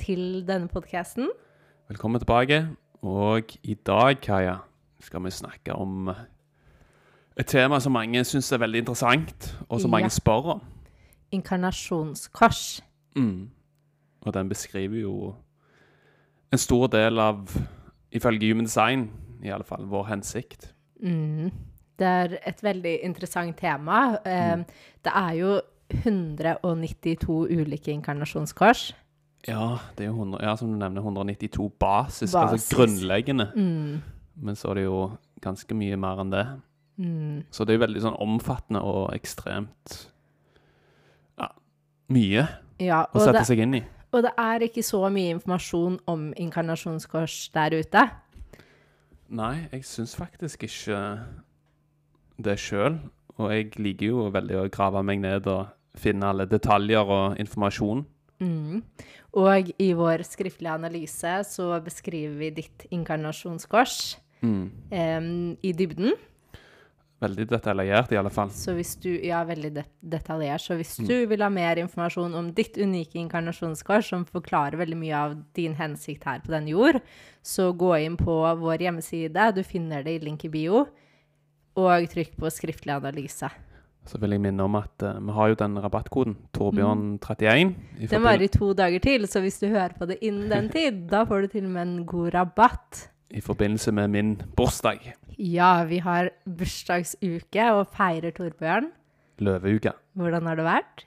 til denne podkasten. Velkommen tilbake. Og i dag, Kaja, skal vi snakke om et tema som mange syns er veldig interessant, og som Ja. mange spør om. Inkarnasjonskors. Mm. Og den beskriver jo en stor del av, ifølge Human Design, i alle fall, vår hensikt. Mm. Det er et veldig interessant tema. Mm. Det er jo 192 ulike inkarnasjonskors. Ja, det er jo 100, ja, som du nevner, 192 basis, Basis. altså grunnleggende. Mm. Men så er det jo ganske mye mer enn det. Mm. Så det er veldig sånn omfattende og ekstremt Ja, mye Ja, å sette det, seg inn i. og det er ikke så mye informasjon om inkarnasjonskors der ute. Nei, jeg syns faktisk ikke det sjøl. Og jeg liker jo veldig å grave meg ned og finne alle detaljer og informasjon. Mm. Og i vår skriftlige analyse så beskriver vi ditt inkarnasjonskors Mm. em, i dybden. Veldig detaljert, i alle fall. Så hvis du, ja, veldig det detaljert. Så Mm. hvis du vil ha mer informasjon om ditt unike inkarnasjonskors, som forklarer veldig mye av din hensikt her på den jord, så gå inn på vår hjemmeside. Du finner det i link i bio. Og trykk på skriftlig analyse. Så vil jeg minne om at uh, vi har jo den rabattkoden, Torbjørn31. Den varer i to dager til, så hvis du hører på det innen den tid, da får du til og med en god rabatt. I forbindelse med min bursdag. Ja, vi har bursdagsuke og feirer Torbjørn. Løveuke. Hvordan har det vært?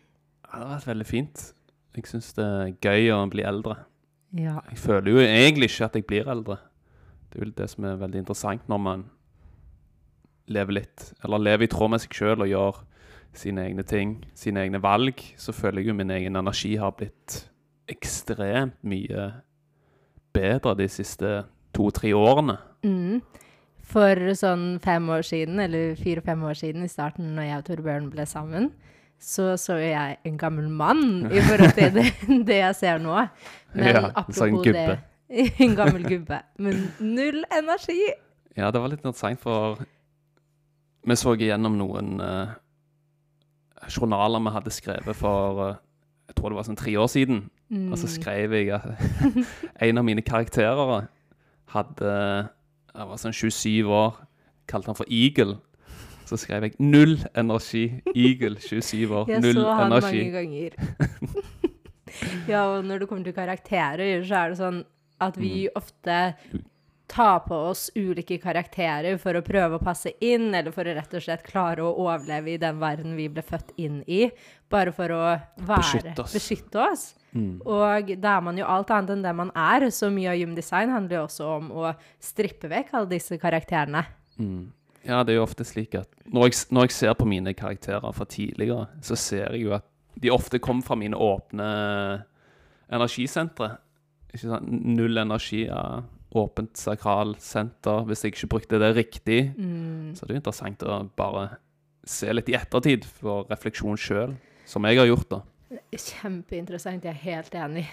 Ja, det har vært veldig fint. Jeg syns det er gøy å bli eldre. Ja. Jeg føler jo egentlig ikke at jeg blir eldre. Det er jo det som er veldig interessant når man lever litt, eller lever i tråd med seg sjøl og gjør sine egne ting, sine egne valg, så føler jeg jo min egen energi har blitt ekstremt mye bedre de siste to-tre årene. Mm. For sånn fem år siden, eller fire-fem år siden, i starten når jeg og Torbjørn ble sammen, så så jo jeg en gammel mann i forhold til det, det jeg ser nå. Men Ja, en sånn gubbe. det En gammel gubbe. Men null energi. Ja, det var litt interessant, for vi så igjennom noen eh, journaler vi hadde skrevet for eh, Jeg tror det var sånn tre år siden. Og så Mm. skrev jeg at en av mine karakterer hadde Jeg var sånn 27 år. Kalte han for Eagle. Så skrev jeg 'null energi'. Eagle, 27 år. null energi. Jeg så han energi. mange ganger. ja, og når det kommer til karakterer, så er det sånn at vi Mm. ofte tar på oss ulike karakterer for å prøve å passe inn, eller for å rett og slett klare å overleve i den verden vi ble født inn i, bare for å være, Beskytte oss. beskytte oss. Mm. Og da er man jo alt annet enn det man er, så mye av gymdesign handler jo også om å strippe vekk alle disse karakterene. Mm. Ja, det er jo ofte slik at når jeg, når jeg ser på mine karakterer fra tidligere, så ser jeg jo at de ofte kommer fra mine åpne energisentre. Null energi av åpent sakralsenter. Hvis jeg ikke brukte det riktig, Mm. så er det jo interessant å bare se litt i ettertid for refleksjon sjøl, som jeg har gjort, da. Kjempeinteressant, jeg er helt enig.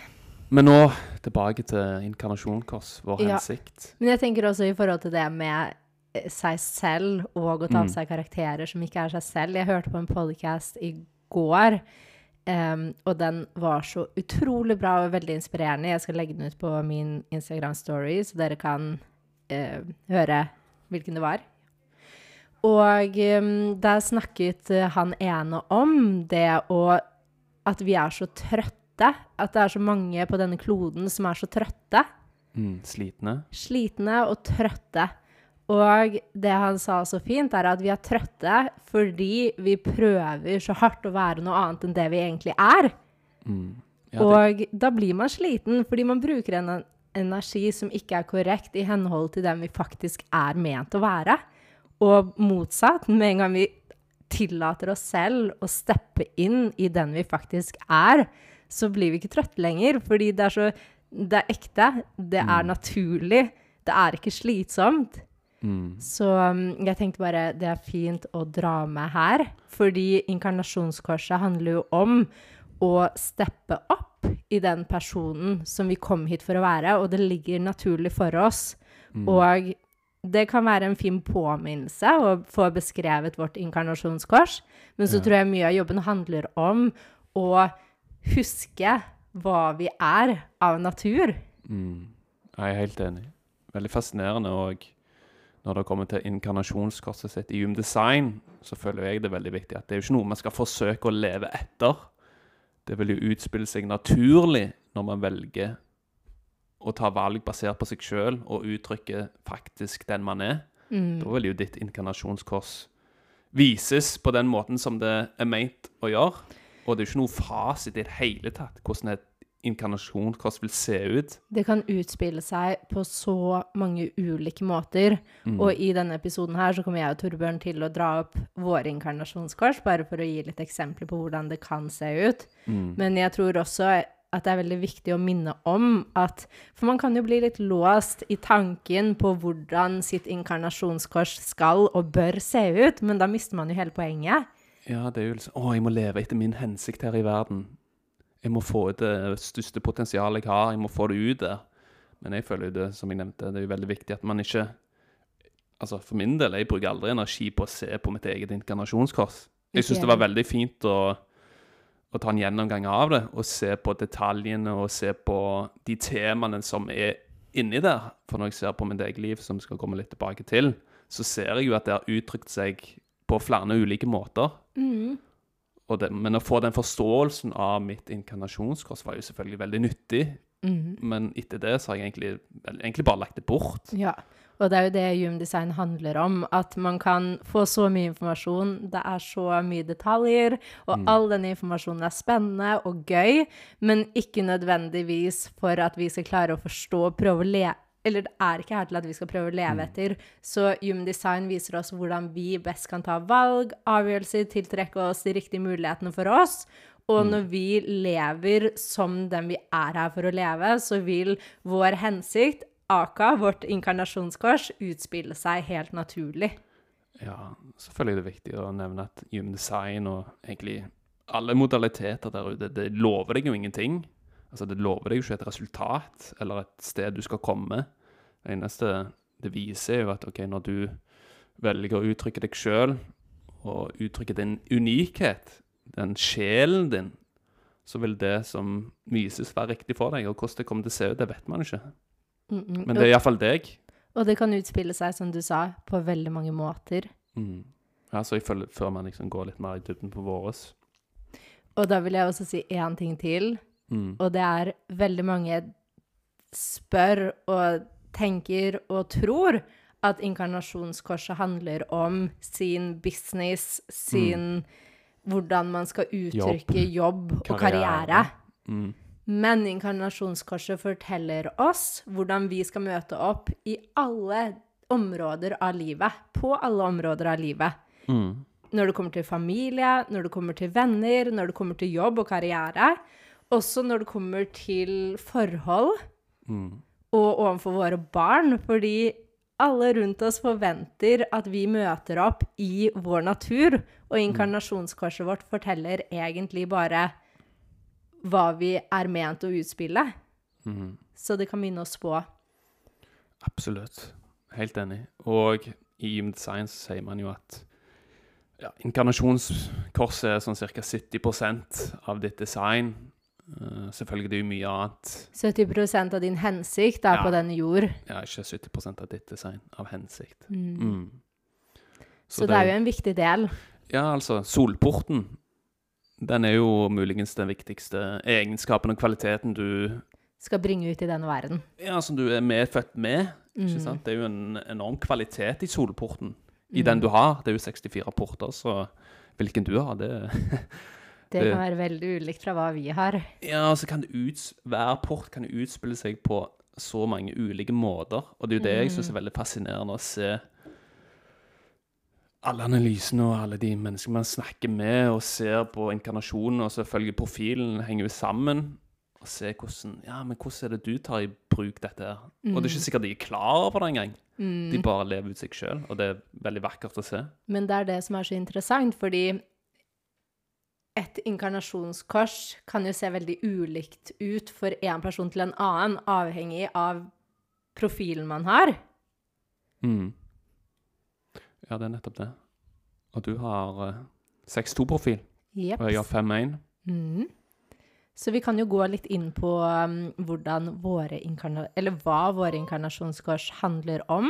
Men nå tilbake til inkarnasjonkors, vår Ja. hensikt. Men jeg tenker også i forhold til det med seg selv og å ta av seg karakterer som ikke er seg selv. Jeg hørte på en podcast i går, em, og den var så utrolig bra og veldig inspirerende. Jeg skal legge den ut på min Instagram story, så dere kan uh, høre hvilken det var. Og um, der snakket eh, han ene om det å At vi er så trøtte. At det er så mange på denne kloden som er så trøtte Mm. Slitne. slitne og trøtte. Og det han sa så fint, er at vi er trøtte fordi vi prøver så hardt å være noe annet enn det vi egentlig er. Mm. Ja, Og da blir man sliten fordi man bruker en energi som ikke er korrekt i henhold til den vi faktisk er ment å være. Og motsatt, med en gang vi tillater oss selv å steppe inn i den vi faktisk er, så blir vi ikke trøtte lenger. Fordi det er så Det er ekte, det er naturlig, det er ikke slitsomt. Mm. Så um, jeg tenkte bare det er fint å dra med her, fordi inkarnasjonskorset handler jo om å steppe opp i den personen som vi kom hit for å være, og det ligger naturlig for oss. Og det kan være en fin påminnelse å få beskrevet vårt inkarnasjonskors, men så Ja. tror jeg mye av jobben handler om å huske hva vi er av natur. Mm. Jeg er helt enig. Veldig fascinerende. Og når det kommer til inkarnasjonskorset sitt i Hume Design, så føler jeg det veldig viktig at det er jo ikke noe man skal forsøke å leve etter. Det vil jo utspille seg naturlig når man velger å ta valg basert på seg sjøl og uttrykke faktisk den man er. Mm. Da vil jo ditt inkarnasjonskors vises på den måten som det er meint å gjøre. Og det er jo ikke noe fasit i det hele tatt hvordan et inkarnasjonskors vil se ut. Det kan utspille seg på så mange ulike måter. Og i denne episoden her så kommer jeg og Torbjørn til å dra opp våre inkarnasjonskors, bare for å gi litt eksempler på hvordan det kan se ut. Men jeg tror også at det er veldig viktig å minne om at For man kan jo bli litt låst i tanken på hvordan sitt inkarnasjonskors skal og bør se ut, men da mister man jo hele poenget. Ja, det er jo liksom Å, jeg må leve etter min hensikt her i verden. Jeg må få ut det største potensialet jeg har. Jeg må få det ut der. Men jeg føler jo det, som jeg nevnte, det er jo veldig viktig at man ikke Altså, for min del, jeg bruker aldri energi på å se på mitt eget inkarnasjonskors. Jeg syns det var veldig fint å, å ta en gjennomgang av det, og se på detaljene og se på de temaene som er inni der. For når jeg ser på mitt eget liv, som vi skal komme litt tilbake til, så ser jeg jo at det har uttrykt seg på flere ulike måter. Og det, men å få den forståelsen av mitt inkarnasjonskors var jo selvfølgelig veldig nyttig. Men etter det så har jeg egentlig, egentlig bare lagt det bort. Ja, og det er jo det Hume Design handler om. At man kan få så mye informasjon, det er så mye detaljer, og all denne informasjonen er spennende og gøy, men ikke nødvendigvis for at vi skal klare å forstå og prøve å le eller det er ikke her til at vi skal prøve å leve etter. Så Human Design viser oss hvordan vi best kan ta valg, avgjørelser, tiltrekke oss de riktige mulighetene for oss. Og når vi lever som den vi er her for å leve, så vil vår hensikt, aka vårt inkarnasjonskors, utspille seg helt naturlig. Ja, selvfølgelig er det viktig å nevne at human design og egentlig alle modaliteter der ute, det lover deg jo ingenting. Altså, det lover deg jo ikke et resultat eller et sted du skal komme. Det eneste det viser, er jo at ok, når du velger å uttrykke deg sjøl, og uttrykke din unikhet, den sjelen din, så vil det som vises, være riktig for deg. Og hvordan det kommer til å se ut, det vet man ikke. Mm-mm. Men det er iallfall deg. Og det kan utspille seg, som du sa, på veldig mange måter. Mm. Ja, så jeg føler, Før man liksom går litt mer i dybden på våres. Og da vil jeg også si én ting til. Mm. Og det er veldig mange spør og tenker og tror at inkarnasjonskorset handler om sin business, sin Hvordan man skal uttrykke jobb, og Karriere. karriere. Mm. Men inkarnasjonskorset forteller oss hvordan vi skal møte opp i alle områder av livet. På alle områder av livet. Mm. Når det kommer til familie, når det kommer til venner, når det kommer til jobb og karriere. Også når det kommer til forhold Mm. og overfor våre barn. Fordi alle rundt oss forventer at vi møter opp i vår natur. Og inkarnasjonskorset vårt forteller egentlig bare hva vi er ment å utspille. Mm. Så det kan minne oss på. Absolutt. Helt enig. Og i Human Science sier man jo at ja, inkarnasjonskorset er sånn ca. 70% av ditt design. Eh, selvfølgelig det er jo mye annet. 70% av din hensikt er Ja. på denne jord. Ja, ikke 70% av ditt design, av hensikt. Mm. Mm. Så, det er jo en viktig del. Ja, altså, solporten, den er jo muligens den viktigste egenskapen og kvaliteten du Skal bringe ut i denne verden. Ja, som du er medfødt med. Ikke Mm. sant? Det er jo en enorm kvalitet i solporten. I den du har. Det er jo 64 porter, så hvilken du har, det Det kan være veldig ulikt fra hva vi har. Ja, så kan det uts hver port kan utspille seg på så mange ulike måter. Og det er jo det jeg syns er veldig fascinerende å se alle analysene og alle de menneskene man snakker med og ser på inkarnasjonen, og selvfølgelig profilen henger jo sammen. Og se hvordan Ja, men hvordan er det du tar i bruk dette her? Og det er ikke sikkert de er klar over det engang. De bare lever ut seg sjøl, og det er veldig vakkert å se. Men det er det som er så interessant, fordi et inkarnasjonskors kan jo se veldig ulikt ut for en person til en annen, avhengig av profilen man har. Mm. Ja, det er nettopp det. Og du har uh, 6-2-profil, yep. og jeg har 5-1. Mm. Så vi kan jo gå litt inn på um, hvordan våre inkarna... Eller hva våre inkarnasjonskors handler om.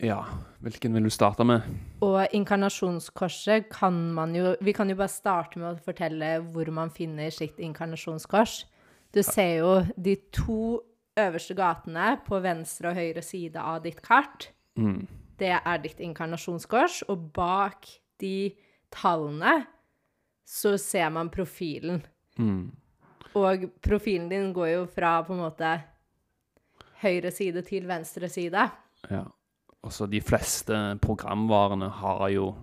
Ja, hvilken vil du starte med? Og inkarnasjonskorset kan man jo Vi kan jo bare starte med å fortelle hvor man finner sitt inkarnasjonskors. Du ser jo de to øverste gatene på venstre og høyre side av ditt kart. Mm. Det er ditt inkarnasjonskors, og bak de tallene så ser man profilen. Mm. Og profilen din går jo fra på en måte høyre side til venstre side. Ja. Og så de fleste programvarene har jo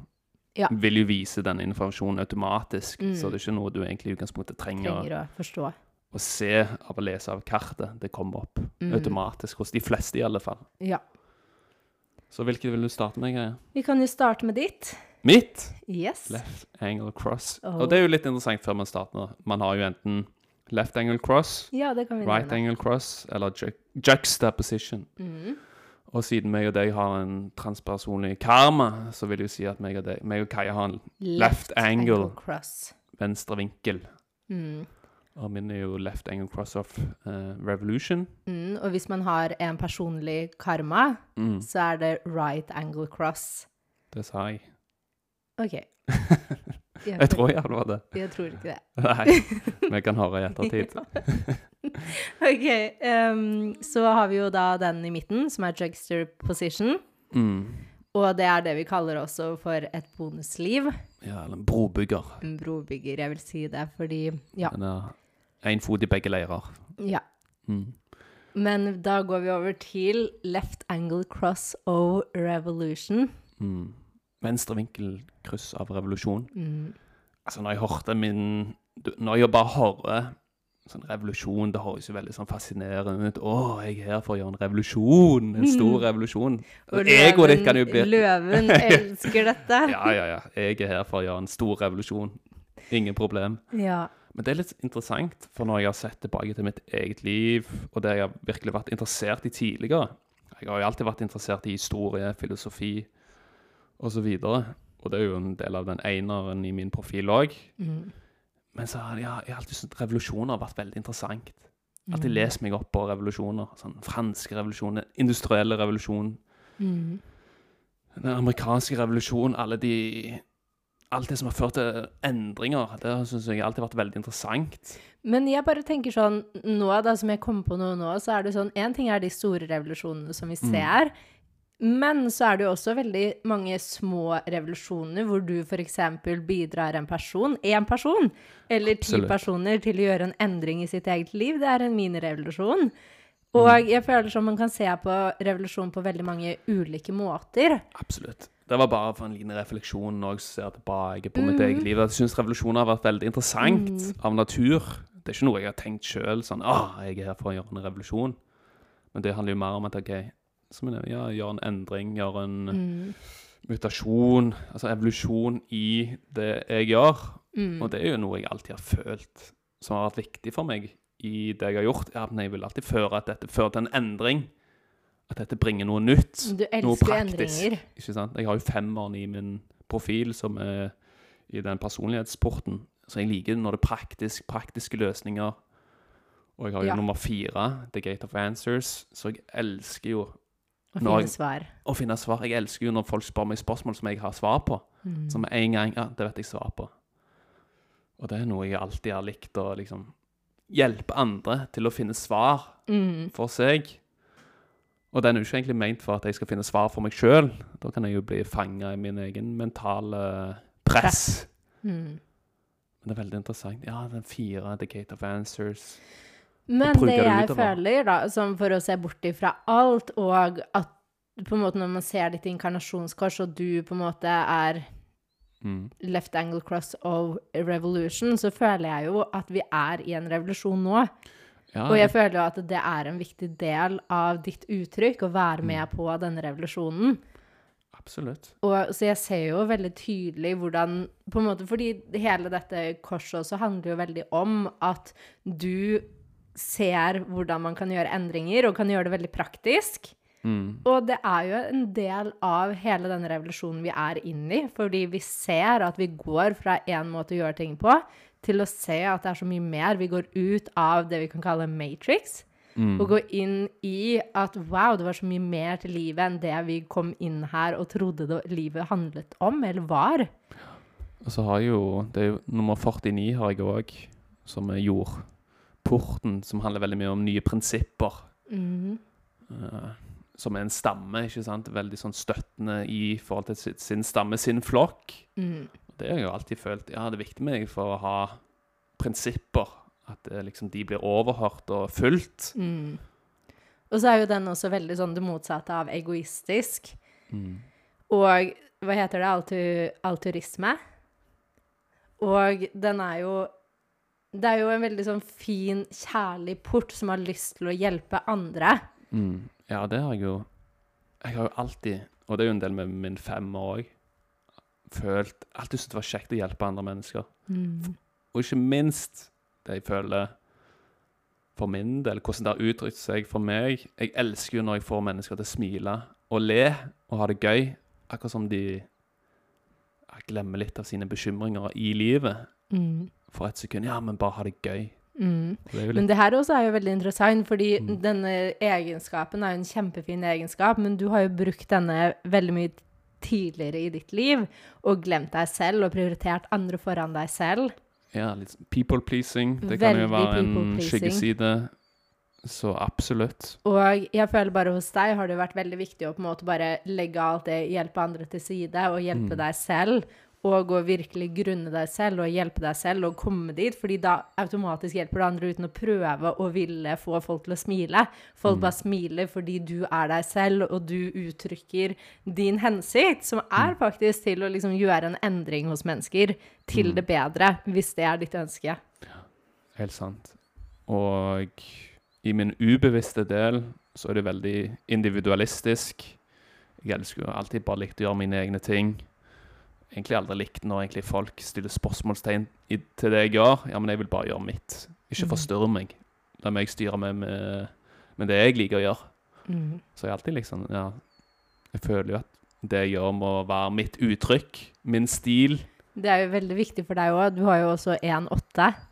Ja. Vil jo vise den informasjonen automatisk, så det er ikke noe du egentlig i utgangspunktet trenger, Trenger å forstå. å se av å lese av kartet. Det kommer opp Mm. automatisk, hos de fleste i alle fall. Ja. Så hvilket vil du starte med, Greia? Vi kan jo starte med ditt. Mitt! Yes. Left angle cross. Oh. Og det er jo litt interessant før man starter. Man har jo enten left angle cross, Ja, det kan vi right nevne. angle cross eller ju juxtaposition. Mhm. Og siden meg og deg har en transpersonlig karma, så vil jeg si at meg og, deg, meg og Kaja har en Left angle. cross. venstre vinkel. Mm. Og min er jo left angle cross of uh, revolution. Mm. Og hvis man har en personlig karma, Mm, så er det right angle cross. det sa jeg. OK. Jeg tror jeg det var det. Jeg tror ikke det. Nei, vi kan høre i ettertid. OK. Um, så har vi jo da den i midten, som er jugster position. Mm. Og det er det vi kaller også for et bonusliv. Ja, eller en brobygger. En brobygger, jeg vil si det, fordi Ja. Én fot i begge leirer. ja. Mm. Men da går vi over til left angle cross o revolution. Mm. Venstre vinkel kryss av revolusjon. Mm. Altså, når jeg hørte min Når jeg bare hører sånn revolusjon, det høres jo veldig sånn fascinerende ut. Å, jeg er her for å gjøre en revolusjon. En stor revolusjon. Og Egoet ditt kan jo bli løven elsker dette. Ja, ja, ja. Jeg er her for å gjøre en stor revolusjon. Ingen problem. Ja. Men det er litt interessant, for når jeg har sett tilbake til mitt eget liv, og det jeg har virkelig vært interessert i tidligere Jeg har jo alltid vært interessert i historie, filosofi osv. Og, og det er jo en del av den eneren i min profil òg. Mm. Men så har jeg, jeg har alltid syntes revolusjoner har vært veldig interessant. Mm. Alltid lest meg opp på revolusjoner. Sånn franske revolusjoner, industrielle revolusjon, Mm. den amerikanske revolusjonen, alle de Alt det som har ført til endringer, det syns jeg alltid har vært veldig interessant. Men jeg bare tenker sånn Nå, da, som jeg kommer på noe nå, så er det sånn Én ting er de store revolusjonene som vi ser. Mm. Men så er det jo også veldig mange små revolusjoner hvor du f.eks. bidrar en person, én person, eller ti Absolutt. personer til å gjøre en endring i sitt eget liv. Det er en minirevolusjon. Og jeg føler som man kan se på revolusjon på veldig mange ulike måter. Absolutt. Det var bare for en liten refleksjon når jeg ser tilbake på mitt eget liv. Jeg syns revolusjoner har vært veldig interessant av natur. Det er ikke noe jeg har tenkt sjøl, sånn Å, jeg er her for å gjøre en revolusjon. Men det handler jo mer om at OK, så jeg jeg ja, gjør en endring, gjør en Mm. mutasjon, altså evolusjon i det jeg gjør. Mm. Og det er jo noe jeg alltid har følt som har vært viktig for meg i det jeg har gjort. er at jeg vil alltid føre at dette fører til en endring. At dette bringer noe nytt. Du noe elsker jo praktisk. endringer. Ikke sant? Jeg har jo femmeren i min profil, som er i den personlighetsporten. Så jeg liker det når det er praktisk, praktiske løsninger. Og jeg har jo Ja. nummer fire, The Gate of Answers. Så jeg elsker jo Å finne svar. å finne svar. Jeg elsker jo når folk spør meg spørsmål som jeg har svar på. Mm. Som med en gang Ja, det vet jeg svar på. Og det er noe jeg alltid har likt å liksom hjelpe andre til å finne svar Mm. for seg. Og den er jo ikke egentlig ment for at jeg skal finne svar for meg sjøl. Da kan jeg jo bli fanga i min egen mentale press. Mm. Men det er veldig interessant. Ja, den fire, The Gate of Answers. Men det jeg føler, da, som for å se bort ifra alt, og at på en måte når man ser ditt inkarnasjonskors, og du på en måte er Mm. left angle cross of revolution, så føler jeg jo at vi er i en revolusjon nå. Ja, Og jeg føler jo at det er en viktig del av ditt uttrykk å være med på denne revolusjonen. absolutt. Og, så jeg ser jo veldig tydelig hvordan på en måte, Fordi hele dette korset også handler jo veldig om at du ser hvordan man kan gjøre endringer, og kan gjøre det veldig praktisk. Mm. Og det er jo en del av hele denne revolusjonen vi er inne i, fordi vi ser at vi går fra én måte å gjøre ting på, til å se at det er så mye mer. Vi går ut av det vi kan kalle matrix, Mm. og går inn i at wow, det var så mye mer til livet enn det vi kom inn her og trodde det, livet handlet om, eller var. Og så har jeg jo Det er jo nummer 49 har jeg òg, som er jordporten, som handler veldig mye om nye prinsipper. Mm. Uh, som er en stamme, ikke sant? Veldig sånn støttende i forhold til sin, sin stamme, sin flokk. Mm. Det har jeg jo alltid følt. Ja, det er viktig med meg for å ha prinsipper. At det, liksom, de blir overhørt og fulgt. Mm. Og så er jo den også veldig sånn det motsatte av egoistisk. Mm. Og hva heter det? Altu, alturisme. Og den er jo Det er jo en veldig sånn fin, kjærlig port som har lyst til å hjelpe andre. Mm. Ja, det har jeg jo Jeg har jo alltid, og det er jo en del med min femmer òg, følt Alltid syntes det var kjekt å hjelpe andre mennesker. Og ikke minst det jeg føler for min del, hvordan det har uttrykt seg for meg. Jeg elsker jo når jeg får mennesker til å smile og le og ha det gøy. Akkurat som de glemmer litt av sine bekymringer i livet Mm. For et sekund. Ja, men bare ha det gøy. Mm. Det Men det her også er jo veldig interessant, fordi Mm. denne egenskapen er jo en kjempefin egenskap, men du har jo brukt denne veldig mye tidligere i ditt liv, og glemt deg selv og prioritert andre foran deg selv. ja, litt sånn people pleasing. Det kan jo være en skyggeside. Så absolutt. Og jeg føler bare hos deg har det vært veldig viktig å på en måte bare legge alt det, hjelpe andre til side, og hjelpe Mm. deg selv. Og å virkelig grunne deg selv og hjelpe deg selv og komme dit. fordi da automatisk hjelper du andre uten å prøve å ville få folk til å smile. Folk Mm. bare smiler fordi du er deg selv, og du uttrykker din hensikt, som er Mm. faktisk til å liksom gjøre en endring hos mennesker til Mm. det bedre, hvis det er ditt ønske. Ja, Helt sant. Og i min ubevisste del så er det veldig individualistisk. Jeg elsker jo alltid bare likt å gjøre mine egne ting. Egentlig aldri likt når egentlig folk stiller spørsmålstegn i, til det jeg gjør. Ja, men jeg vil bare gjøre mitt. Ikke forstyrre meg. La meg styre med, med, med det jeg liker å gjøre. Mm. Så jeg alltid liksom, ja Jeg føler jo at det jeg gjør må være mitt uttrykk, min stil. Det er jo veldig viktig for deg òg. Du har jo også 1-8.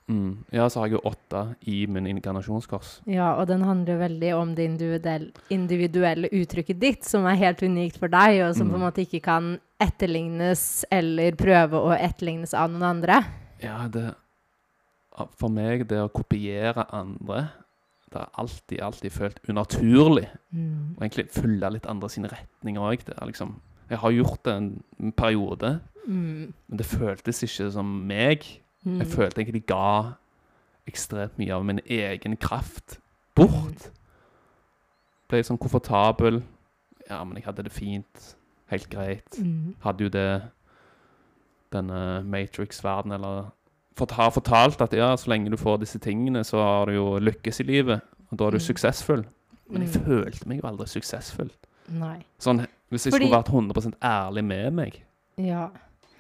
Mm. Ja, så har jeg jo åtte i min inkarnasjonskors. Ja, og den handler veldig om det individuelle, individuelle uttrykket ditt, som er helt unikt for deg, og som Mm. på en måte ikke kan etterlignes eller prøve å etterlignes av noen andre. Ja, det For meg, det å kopiere andre Det har alltid, alltid følt unaturlig. Mm. Og egentlig følge litt andre sine retninger òg. Liksom, jeg har gjort det en, en periode, Mm. men det føltes ikke som meg. Mm. Jeg følte egentlig ga ekstremt mye av min egen kraft bort. Ble sånn komfortabel. Ja, men jeg hadde det fint. Helt greit. Mm. hadde jo det denne Matrix-verdenen, eller fått, har fortalt at ja, så lenge du får disse tingene, så har du jo lykkes i livet, og da er du Mm. suksessfull. Men jeg Mm. følte meg jo aldri suksessfull. Nei. Sånn, hvis jeg Fordi- skulle vært 100% ærlig med meg Ja.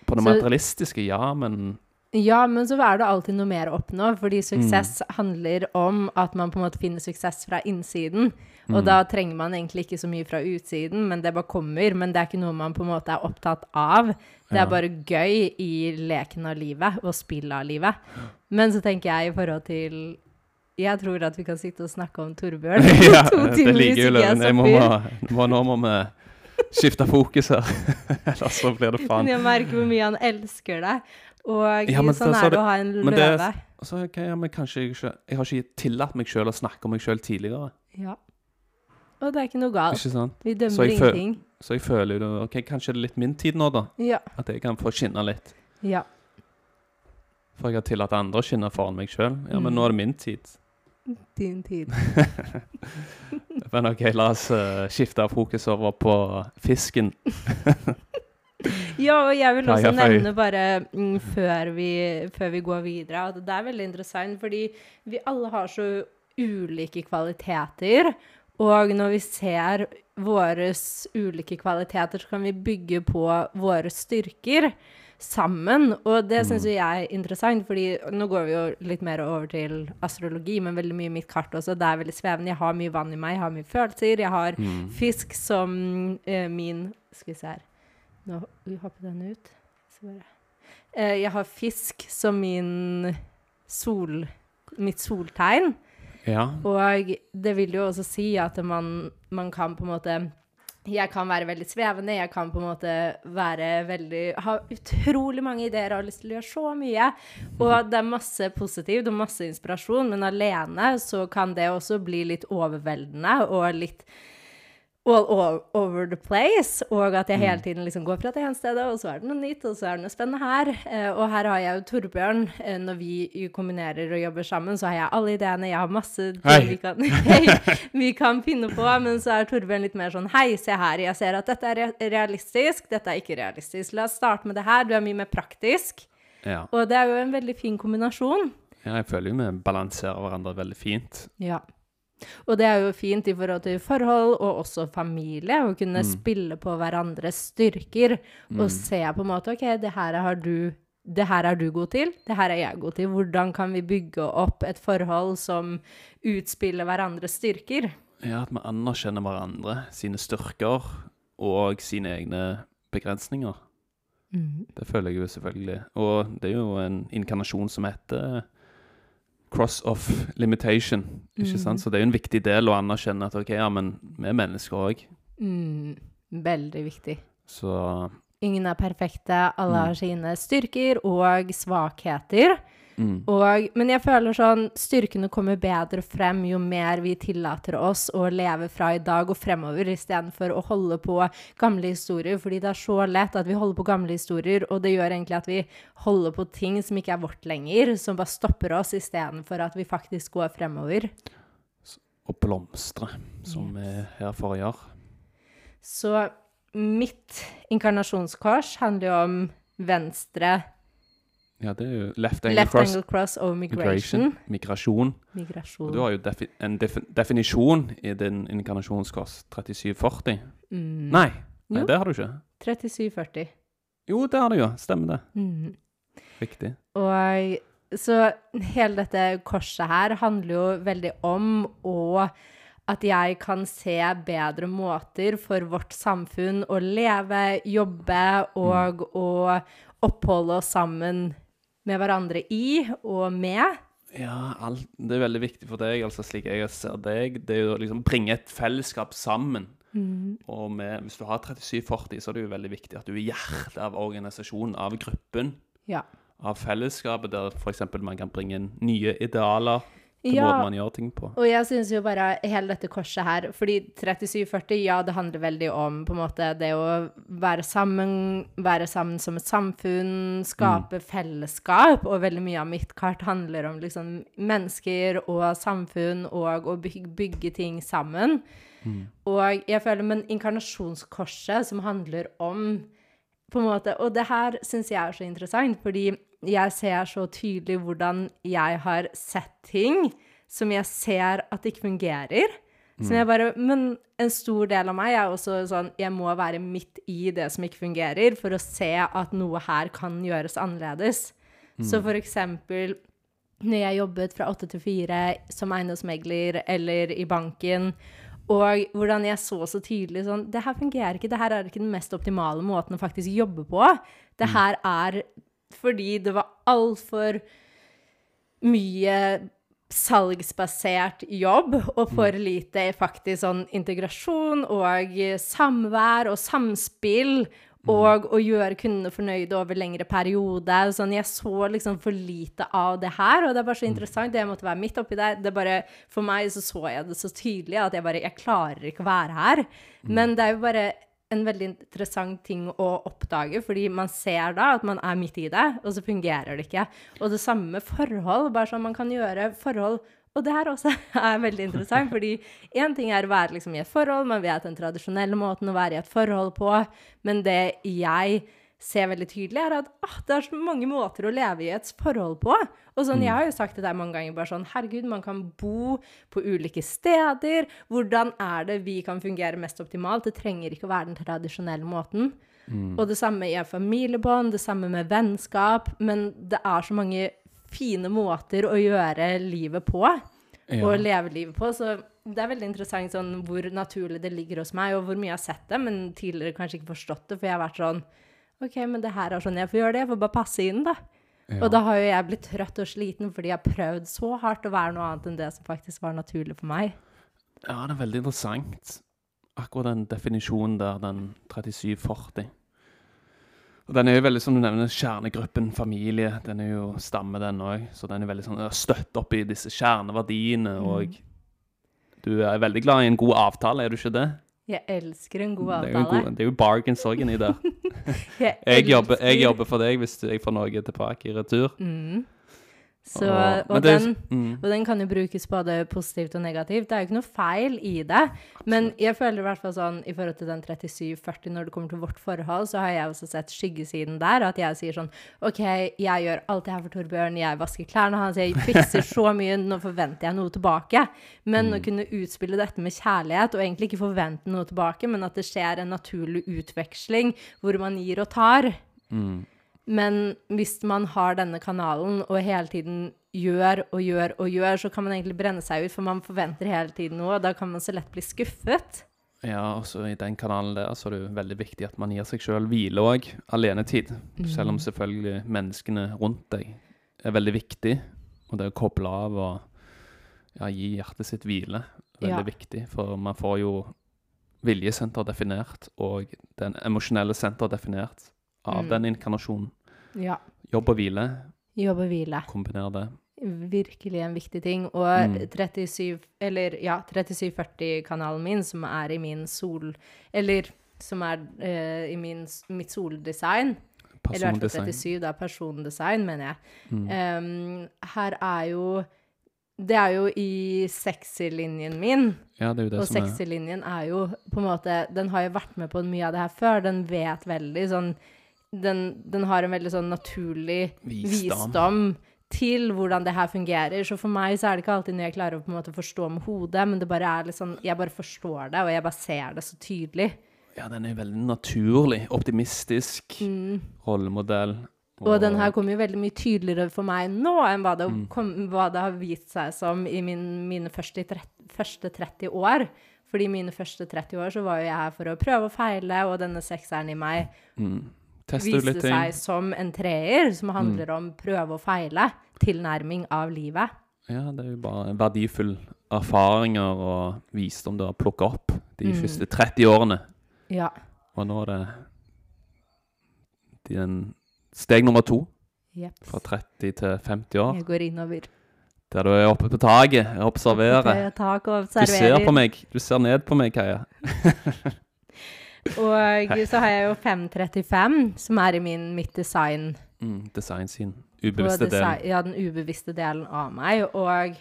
På det Så- materialistiske, ja, men Ja, men så er det alltid noe mer å oppnå, fordi suksess Mm. handler om at man på en måte finner suksess fra innsiden. Og mm, da trenger man egentlig ikke så mye fra utsiden, men det bare kommer. Men det er ikke noe man på en måte er opptatt av. Det Ja. er bare gøy i leken av livet og spillet av livet. Men så tenker jeg i forhold til Jeg tror at vi kan sitte og snakke om Torbjørn ja, to det timer liker jo Løven. Må, må, nå må vi skifte fokus her. Ellers så blir det Men faen. jeg merker hvor mye han elsker deg. Og Ja, men sånn så- så er det å ha en løve. Så, okay, ja, men kanskje jeg Jeg har ikke tillatt meg sjøl å snakke om meg sjøl tidligere. Ja. Og det er ikke noe galt. Ikke sant? Vi Så dømmer føl- ingenting. Så jeg føler jo Ok, kanskje det er litt min tid nå, da. Ja. At jeg kan få skinne litt. Ja. For jeg har tillatt andre å skinne foran meg sjøl. Ja, men Mm. nå er det min tid. Din tid. Men ok, la oss uh, skifte fokus over på fisken. Ja, og jeg vil også nevne bare mm, før, vi, før vi går videre, at det er veldig interessant, fordi vi alle har så ulike kvaliteter. Og når vi ser våre ulike kvaliteter, så kan vi bygge på våre styrker sammen. Og det syns jo jeg er interessant, fordi nå går vi jo litt mer over til astrologi, men veldig mye mitt kart også. Det er veldig svevende. Jeg har mye vann i meg, jeg har mye følelser. Jeg har fisk som uh, min Skal vi se her Nå hopper den ut. Eh, jeg har fisk som min sol... Mitt soltegn. Ja. Og det vil jo også si at man, man kan på en måte jeg kan være veldig svevende, jeg kan på en måte være veldig Ha utrolig mange ideer og har lyst til å gjøre så mye. Og det er masse positivt og masse inspirasjon, men alene så kan det også bli litt overveldende og litt all over the place. Og at jeg hele tiden liksom går fra det ene stedet, og så er det noe nytt, og så er det noe spennende her. Eh, og her har jeg jo Torbjørn. Eh, når vi kombinerer og jobber sammen, så har jeg alle ideene, jeg har masse ting vi kan, vi kan finne på. Men så er Torbjørn litt mer sånn Hei, se her, jeg ser at dette er realistisk, dette er ikke realistisk. La oss starte med det her. Du er mye mer praktisk. ja. Og det er jo en veldig fin kombinasjon. Ja, jeg føler jo vi balanserer hverandre veldig fint. Ja. Og det er jo fint i forhold til forhold og også familie, å kunne Mm. spille på hverandres styrker og se på en måte OK, det her har du det her er du god til, det her er jeg god til. Hvordan kan vi bygge opp et forhold som utspiller hverandres styrker? Ja, at vi anerkjenner hverandre, sine styrker og sine egne begrensninger. Det føler jeg jo selvfølgelig. Og det er jo en inkarnasjon som heter cross of limitation, ikke sant? Så det er jo en viktig del å anerkjenne at ok, ja, men vi er mennesker òg. Mm, veldig viktig. Så Ingen er perfekte, alle har sine styrker og svakheter. Mm, Og, men jeg føler sånn styrkene kommer bedre frem jo mer vi tillater oss å leve fra i dag og fremover, istedenfor å holde på gamle historier. Fordi det er så lett at vi holder på gamle historier, og det gjør egentlig at vi holder på ting som ikke er vårt lenger, som bare stopper oss, istedenfor at vi faktisk går fremover. Og blomstre, som vi er her for å gjøre. Så mitt inkarnasjonskors handler jo om venstre Ja, det er jo left angle left cross angle cross over migration. migration. Migrasjon. Og du har jo defi en defi definisjon i din inkarnasjonskors 3740. Mm. Nei, nei, det har du ikke. 3740. Jo, det har du jo. Stemmer det. Mm. Riktig. Og så hele dette korset her handler jo veldig om å at jeg kan se bedre måter for vårt samfunn å leve, jobbe og å oppholde oss sammen med hverandre i og med. Ja, alt, det er veldig viktig for deg, altså slik jeg ser deg, det er jo å liksom bringe et fellesskap sammen. Og med, hvis du har 3740, så er det jo veldig viktig at du er hjertet av organisasjonen, av gruppen, Ja. av fellesskapet, der f.eks. man kan bringe inn nye idealer til Ja. måten man gjør ting på. Og jeg syns jo bare hele dette korset her Fordi 3740, ja, det handler veldig om på en måte det å være sammen, være sammen som et samfunn, skape fellesskap. Og veldig mye av mitt kart handler om liksom mennesker og samfunn og å bygge, bygge ting sammen. Og jeg føler Men inkarnasjonskorset, som handler om på en måte, Og det her syns jeg er så interessant, fordi jeg ser så tydelig hvordan jeg har sett ting som jeg ser at ikke fungerer. Som jeg bare, Men en stor del av meg er også sånn Jeg må være midt i det som ikke fungerer, for å se at noe her kan gjøres annerledes. Så for eksempel når jeg jobbet fra åtte til fire som eiendomsmegler eller i banken, og hvordan jeg så så tydelig sånn Det her fungerer ikke. Det her er ikke den mest optimale måten å faktisk jobbe på. Det her er fordi det var altfor mye salgsbasert jobb og for lite faktisk sånn integrasjon og samvær og samspill og å gjøre kundene fornøyde over lengre periode. Sånn, jeg så liksom for lite av det her, og det er bare så interessant. Det måtte være midt oppi der. Det er bare, for meg så så jeg det så tydelig at jeg bare Jeg klarer ikke å være her. Men det er jo bare en veldig interessant ting å oppdage, fordi man ser da at man er midt i det, og så fungerer det ikke. Og det samme med forhold. Bare sånn man kan gjøre forhold og det her også er veldig interessant, fordi én ting er å være liksom i et forhold, man vet den tradisjonelle måten å være i et forhold på, men det jeg ser veldig tydelig, er at ah, det er så mange måter å leve i et forhold på. Og sånn, Jeg har jo sagt det der mange ganger bare sånn Herregud, man kan bo på ulike steder. Hvordan er det vi kan fungere mest optimalt? Det trenger ikke å være den tradisjonelle måten. Mm. Og det samme i familiebånd, det samme med vennskap. Men det er så mange fine måter å gjøre livet på. Ja. Og leve livet på. Så det er veldig interessant sånn, hvor naturlig det ligger hos meg, og hvor mye jeg har sett det, men tidligere kanskje ikke forstått det, for jeg har vært sånn OK, men det her er sånn jeg får gjøre det, jeg får bare passe inn, da. Ja. Og da har jo jeg blitt trøtt og sliten fordi jeg har prøvd så hardt å være noe annet enn det som faktisk var naturlig for meg. Ja, det er veldig interessant. Akkurat den definisjonen der, den 3740. Og den er jo veldig, som du nevner, kjernegruppen familie. Den er jo stamme, den òg. Så den er veldig sånn støtt opp i disse kjerneverdiene. Mm. Og du er veldig glad i en god avtale, er du ikke det? Jeg elsker en god Det er jo, avtale. god, det er jo bargains òg inni der. Jeg, Jeg jobber, jeg jobber for deg hvis jeg får noe tilbake i retur. Mm. Så, Og- det den, mm, og den kan jo brukes både positivt og negativt. Det er jo ikke noe feil i det. Men jeg føler i hvert fall sånn i forhold til den 3740, når det kommer til vårt forhold, så har jeg også sett skyggesiden der. At jeg sier sånn OK, jeg gjør alt det her for Torbjørn, jeg vasker klærne hans, jeg fikser så mye, nå forventer jeg noe tilbake. Men å kunne utspille dette med kjærlighet, og egentlig ikke forvente noe tilbake, men at det skjer en naturlig utveksling hvor man gir og tar. mm. Men hvis man har denne kanalen og hele tiden gjør og gjør og gjør, så kan man egentlig brenne seg ut, for man forventer hele tiden noe, og da kan man så lett bli skuffet. Ja, også i den kanalen der så er det jo veldig viktig at man gir seg sjøl hvile òg. Alenetid. Selv om selvfølgelig menneskene rundt deg er veldig viktig. Og det å koble av og ja, gi hjertet sitt hvile er veldig Ja. viktig. For man får jo viljesenter definert, og den emosjonelle senter definert av Mm. den inkarnasjonen. Ja. Jobb og hvile, Jobb og hvile. Kombinere det. Virkelig en viktig ting. Og Mm. 37, eller ja, 3740-kanalen min, som er i min sol... Eller som er uh, i min, mitt soldesign, eller i hvert fall Persondesign. 37, da, persondesign, mener jeg. Mm. Um, her er jo Det er jo i sexy-linjen min. Ja, det er jo det Og sexy-linjen er jo på en måte Den har jo vært med på mye av det her før. Den vet veldig sånn Den, den har en veldig sånn naturlig visdom. visdom til hvordan det her fungerer. Så for meg så er det ikke alltid når jeg klarer å på en måte forstå med hodet, men det bare er litt sånn Jeg bare forstår det, og jeg bare ser det så tydelig. Ja, den er veldig naturlig. Optimistisk. Rollemodell. Og, Og den her kommer jo veldig mye tydeligere for meg nå enn hva det, Mm. kom, hva det har vist seg som i min, mine første, tre- første 30 år. Fordi mine første 30 år så var jo jeg her for å prøve og feile, og denne sekseren i meg mm. Teste ut viste. Mm. seg som en treer, som handler om prøve og feile. Tilnærming av livet. Ja, det er jo bare verdifulle erfaringer og visdom du har plukket opp de Mm. første 30 årene. Ja. Og nå er det den steg nummer to, Yep. fra 30 til 50 år. Jeg går innover. Der du er oppe på taket, og observerer. Oppe på tak og Du ser på meg, du ser ned på meg, Kaja. Og så har jeg jo 535, som er i min, mitt design. Mm, design sin ubevisste del. ja, den ubevisste delen av meg. Og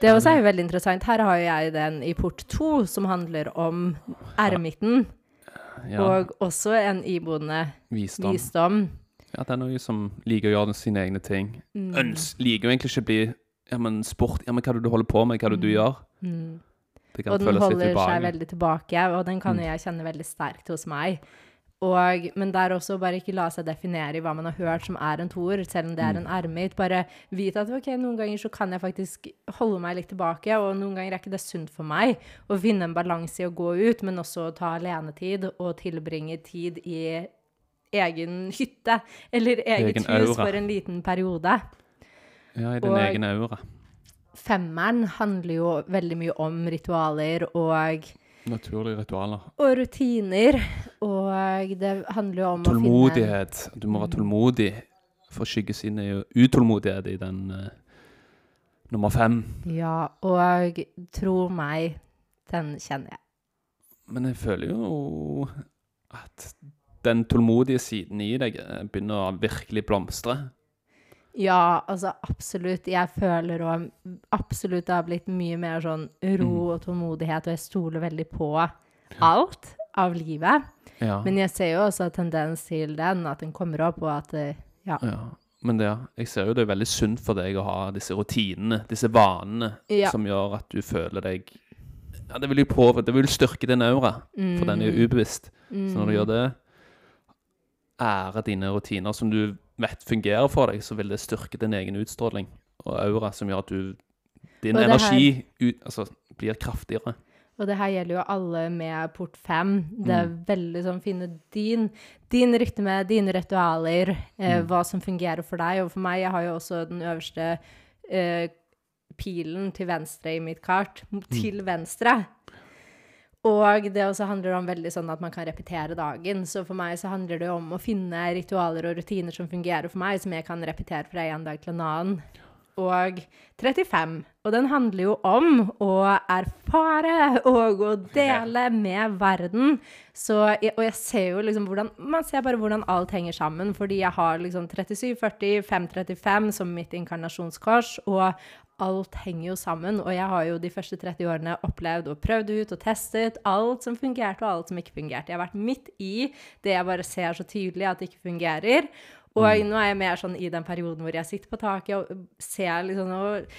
det også er jo veldig interessant. Her har jeg den i port 2, som handler om ermitten, Ja, og også en iboende visdom. visdom. Ja, det er noe som liker å gjøre sine egne ting. Mm. Øns, liker jo egentlig ikke å bli ja, men sport. Ja, men hva er det du holder på med? Hva er det du gjør? Mm. Og den holder seg veldig tilbake, og den kan jo Mm. jeg kjenne veldig sterkt hos meg. Og, men der også bare ikke la seg definere i hva man har hørt som er en toer, selv om det er Mm. en ermit. Bare vite at ok, noen ganger så kan jeg faktisk holde meg litt tilbake, og noen ganger er ikke det sunt for meg å finne en balanse i å gå ut, men også ta alenetid og tilbringe tid i egen hytte, eller eget Egen hus aura. for en liten periode. Ja, i din Og- egen aura. Femmeren handler jo veldig mye om ritualer og Naturlige ritualer. Og rutiner. Og det handler jo om Tålmodighet. Du må være tålmodig. For skyggesiden er jo utålmodighet i den uh, nummer fem. Ja, og tro meg, den kjenner jeg. Men jeg føler jo at den tålmodige siden i deg eh, begynner å virkelig blomstre. Ja, altså absolutt. Jeg føler òg absolutt det har blitt mye mer sånn ro Mm. og tålmodighet, og jeg stoler veldig på alt. av livet. Ja. Men jeg ser jo også tendens til den, at den kommer opp, og at eh, ja. ja. Men det, jeg ser jo det er veldig sunt for deg å ha disse rutinene, disse vanene, Ja. som gjør at du føler deg Ja, det vil jo på, det vil styrke din aura, for den er jo ubevisst. Så når du gjør det, ære dine rutiner som du vet fungerer for deg, så vil det styrke din egen utstråling og aura, som gjør at du Din her- energi ut, altså, blir kraftigere. Og det her gjelder jo alle med port fem. Det er Mm. veldig sånn finne din, din rytme, dine ritualer, eh, Mm. hva som fungerer for deg. Og for meg, jeg har jo også den øverste eh, pilen til venstre i mitt kart, Mm. til venstre. Og det også handler om veldig sånn at man kan repetere dagen. Så for meg så handler det om å finne ritualer og rutiner som fungerer for meg, som jeg kan repetere fra en dag til en annen. Og 35. Og den handler jo om å erfare og å dele med verden. Så, og jeg ser jo liksom hvordan Man ser bare hvordan alt henger sammen. Fordi jeg har liksom 37, 40, 5, 35 som mitt inkarnasjonskors, og alt henger jo sammen. Og jeg har jo de første 30 årene opplevd og prøvd ut og testet alt som fungerte, og alt som ikke fungerte. Jeg har vært midt i det jeg bare ser så tydelig at det ikke fungerer. Og nå er jeg mer sånn i den perioden hvor jeg sitter på taket og ser liksom og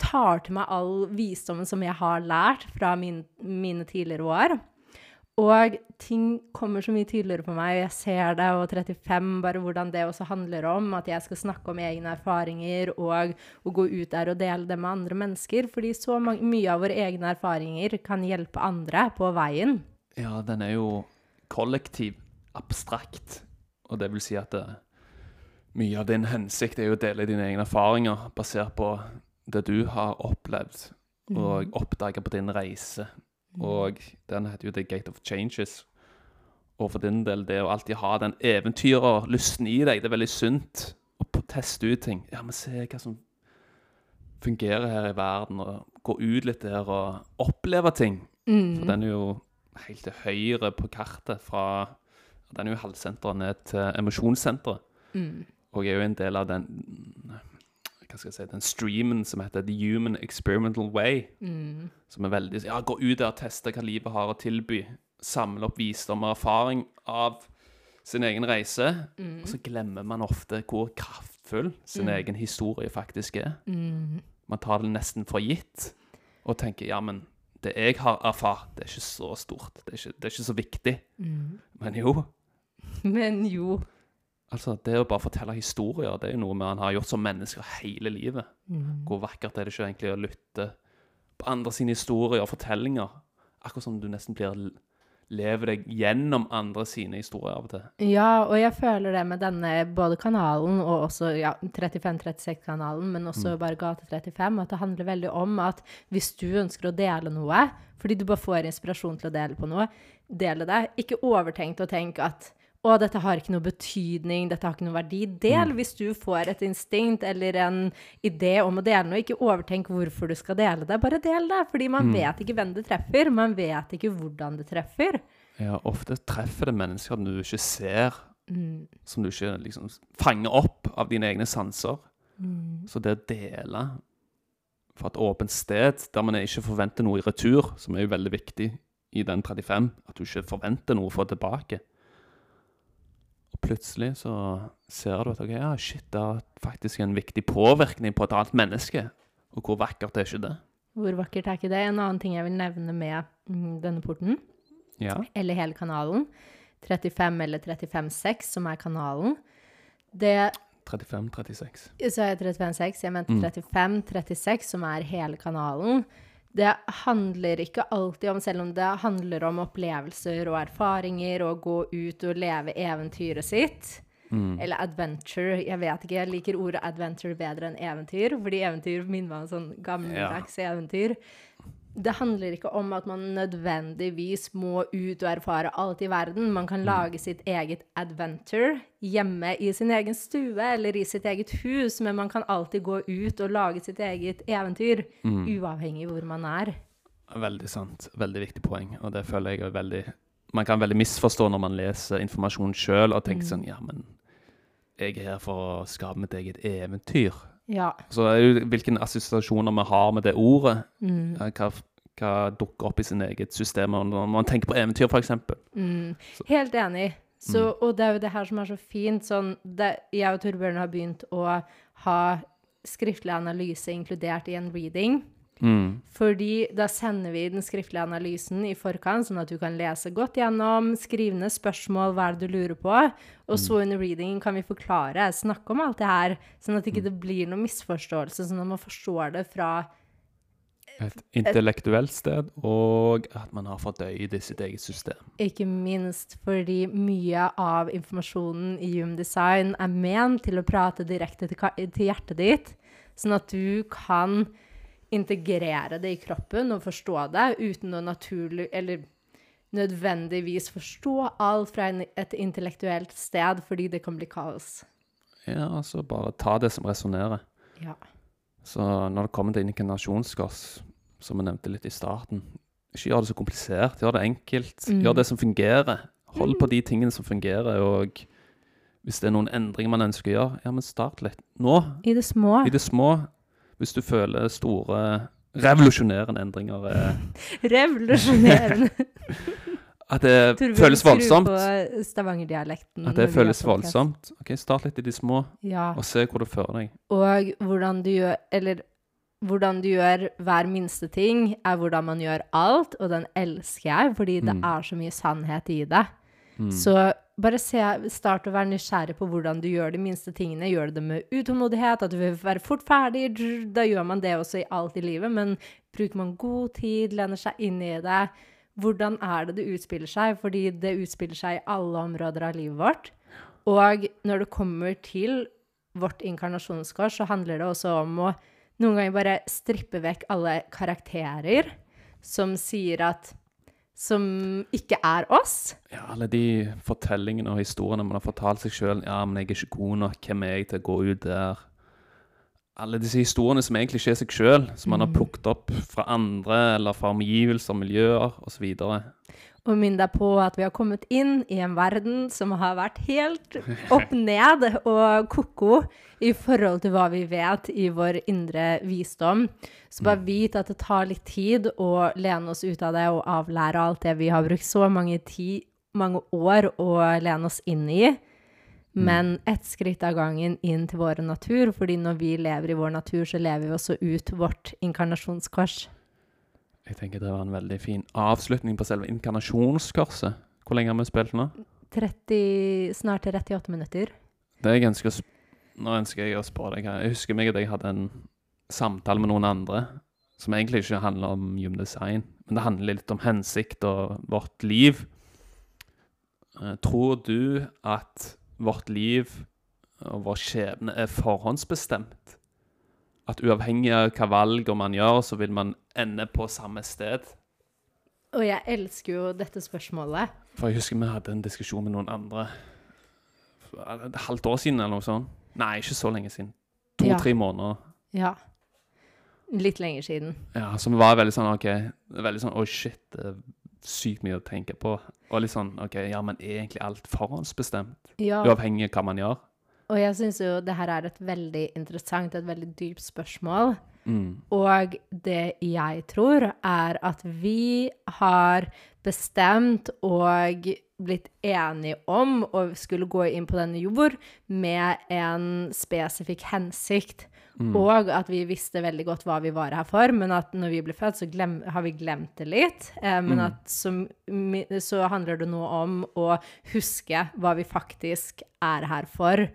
tar til meg all visdommen som jeg har lært fra min, mine tidligere år. Og ting kommer så mye tydeligere på meg, og jeg ser det, og 35, bare hvordan det også handler om at jeg skal snakke om egne erfaringer og, og gå ut der og dele det med andre mennesker. Fordi så mye av våre egne erfaringer kan hjelpe andre på veien. Ja, den er jo kollektiv, abstrakt. Og det vil si at det, mye av din hensikt er jo å dele dine egne erfaringer basert på det du har opplevd og oppdaga på din reise. Og den heter jo The Gate of Changes. Og for din del, det å alltid ha den eventyrerlysten i deg, det er veldig sunt å teste ut ting. Ja, men se hva som fungerer her i verden, og gå ut litt der og oppleve ting. Mm. For den er jo helt til høyre på kartet fra Den er jo halvsenteret ned til emosjonssenteret. Mm. Og jeg er jo en del av den hva skal jeg si, den streamen som heter The Human Experimental Way. Mm. Som er veldig Ja, gå ut der og teste hva livet har å tilby. Samle opp visdom og erfaring av sin egen reise. Mm. Og så glemmer man ofte hvor kraftfull sin egen historie faktisk er. Mm. Man tar det nesten for gitt og tenker ja, men det jeg har erfart, det er ikke så stort. Det er ikke, det er ikke så viktig. Mm. Men jo, Men jo. Altså det å bare fortelle historier, det er jo noe man har gjort som mennesker hele livet. Mm. Hvor vakkert er det ikke egentlig å lytte på andre sine historier og fortellinger? Akkurat som du nesten blir lever deg gjennom andre sine historier av og til. Ja, og jeg føler det med denne både kanalen og også ja, 3536-kanalen, men også bare Gate 35, at det handler veldig om at hvis du ønsker å dele noe, fordi du bare får inspirasjon til å dele på noe, dele det. Ikke overtenkt og tenk at å, dette har ikke noe betydning, dette har ikke noe verdi. Del hvis du får et instinkt eller en idé om å dele noe. Ikke overtenk hvorfor du skal dele det, bare del det. Fordi man vet ikke hvem det treffer, man vet ikke hvordan det treffer. Ja, ofte treffer det mennesker du ikke ser, Mm. som du ikke liksom fanger opp av dine egne sanser. Mm. Så det å dele fra et åpent sted, der man ikke forventer noe i retur, som er jo veldig viktig i den 35, at du ikke forventer noe å få tilbake. Og plutselig så ser du at okay, ja, shit, det har faktisk en viktig påvirkning på et annet menneske. Og hvor vakkert er ikke det? Hvor vakkert er ikke det? En annen ting jeg vil nevne med mm, denne porten, Ja. eller hele kanalen, 35 eller 35.6, som er kanalen, det 35-36. Så er jeg 35.6, jeg mente Mm. 35-36, som er hele kanalen. Det handler ikke alltid om, selv om det handler om opplevelser og erfaringer og gå ut og leve eventyret sitt. Mm. Eller adventure. Jeg vet ikke, jeg liker ordet adventure bedre enn eventyr, fordi eventyr minner meg om sånn gammeldags eventyr. Det handler ikke om at man nødvendigvis må ut og erfare alt i verden. Man kan lage sitt eget adventure hjemme i sin egen stue eller i sitt eget hus, men man kan alltid gå ut og lage sitt eget eventyr, uavhengig hvor man er. Veldig sant. Veldig viktig poeng. Og det føler jeg er veldig Man kan veldig misforstå når man leser informasjon sjøl og tenker sånn Ja, men jeg er her for å skape mitt eget eventyr. Ja. Så er jo hvilke assosiasjoner vi har med det ordet. Mm. Ja, Hva, hva dukker opp i sin eget system. Når man tenker på eventyr, f.eks. Mm. Helt enig. Så, Og det er jo det her som er så fint. Sånn, det, jeg og Torbjørn har begynt å ha skriftlig analyse inkludert i en reading. Mm. Fordi da sender vi den skriftlige analysen i forkant, sånn at du kan lese godt gjennom, skrive ned spørsmål, hva er det du lurer på, og så under readingen kan vi forklare, snakke om alt det her, sånn at ikke det blir noen misforståelse, sånn at man forstår det fra Et intellektuelt sted, og at man har fordøyd i sitt eget system. Ikke minst fordi mye av informasjonen i Human Design er ment til å prate direkte til, hjertet ditt, sånn at du kan integrere det i kroppen og forstå det uten å naturlig Eller nødvendigvis forstå alt fra et intellektuelt sted, fordi det kan bli kaos. Ja, altså bare ta det som resonnerer. Ja. Så når det kommer til inkarnasjonskors, som vi nevnte litt i starten, ikke gjør det så komplisert, gjør det enkelt. Mm. Gjør det som fungerer. Hold på de tingene som fungerer, og hvis det er noen endringer man ønsker å gjøre, ja, men start litt. Nå, I det små. i det små, hvis du føler store, revolusjonerende endringer, eh, Revolusjonerende. at det Torbjørn, føles skru voldsomt, på Stavanger-dialekten. at det føles voldsomt, ok, start litt i de små, Ja. og se hvor det fører deg. Og hvordan du gjør Eller hvordan du gjør hver minste ting, er hvordan man gjør alt, og den elsker jeg, fordi det Mm. er så mye sannhet i det. Mm. Så bare se, start å være nysgjerrig på hvordan du gjør de minste tingene. Gjør du det med utålmodighet, at du vil være fort ferdig. Da gjør man det også i alt i livet, men bruker man god tid, lener seg inn i det. Hvordan er det det utspiller seg? Fordi det utspiller seg i alle områder av livet vårt. Og når det kommer til vårt inkarnasjonskår, så handler det også om å noen ganger bare strippe vekk alle karakterer som sier at Som ikke er oss. Ja, alle de fortellingene og historiene man har fortalt seg sjøl. Ja, men jeg er ikke god nok. Hvem er jeg til å gå ut der? Alle disse historiene som egentlig ikke er seg sjøl, som man har plukket opp fra andre eller fra omgivelser, miljøer osv. Og minn deg på at vi har kommet inn i en verden som har vært helt opp ned og ko-ko i forhold til hva vi vet i vår indre visdom. Så bare vit at det tar litt tid å lene oss ut av det og avlære alt det vi har brukt så mange, ti, mange år å lene oss inn i. Men ett skritt av gangen inn til vår natur, fordi når vi lever i vår natur, så lever vi også ut vårt inkarnasjonskors. Jeg tenker det var en veldig fin avslutning på selve inkarnasjonskorset. Hvor lenge har vi spilt nå? 30, snart 38 minutter. Det jeg ønsker Nå ønsker jeg å spørre deg. Jeg husker meg at jeg hadde en samtale med noen andre som egentlig ikke handler om Human Design, men det handler litt om hensikt og vårt liv. Eh, Tror du at vårt liv og vår skjebne er forhåndsbestemt? At uavhengig av hva valg man gjør, så vil man ende på samme sted? Og jeg elsker jo dette spørsmålet. For jeg husker vi hadde en diskusjon med noen andre for et halvt år siden eller noe sånt. Nei, ikke så lenge siden. To-tre måneder. Ja. Litt lenger siden. Ja, som var veldig sånn OK Veldig sånn Oi, shit, det er sykt mye å tenke på. Og litt sånn OK, ja, men er egentlig alt forhåndsbestemt? Ja. Uavhengig av hva man gjør? Og jeg syns jo det her er et veldig interessant, et veldig dypt spørsmål. Mm. Og det jeg tror, er at vi har bestemt og blitt enige om å skulle gå inn på denne jord med en spesifikk hensikt. Og at vi visste veldig godt hva vi var her for, men at når vi ble født, så glem, har vi glemt det litt. Eh, men at så, så handler det nå om å huske hva vi faktisk er her for,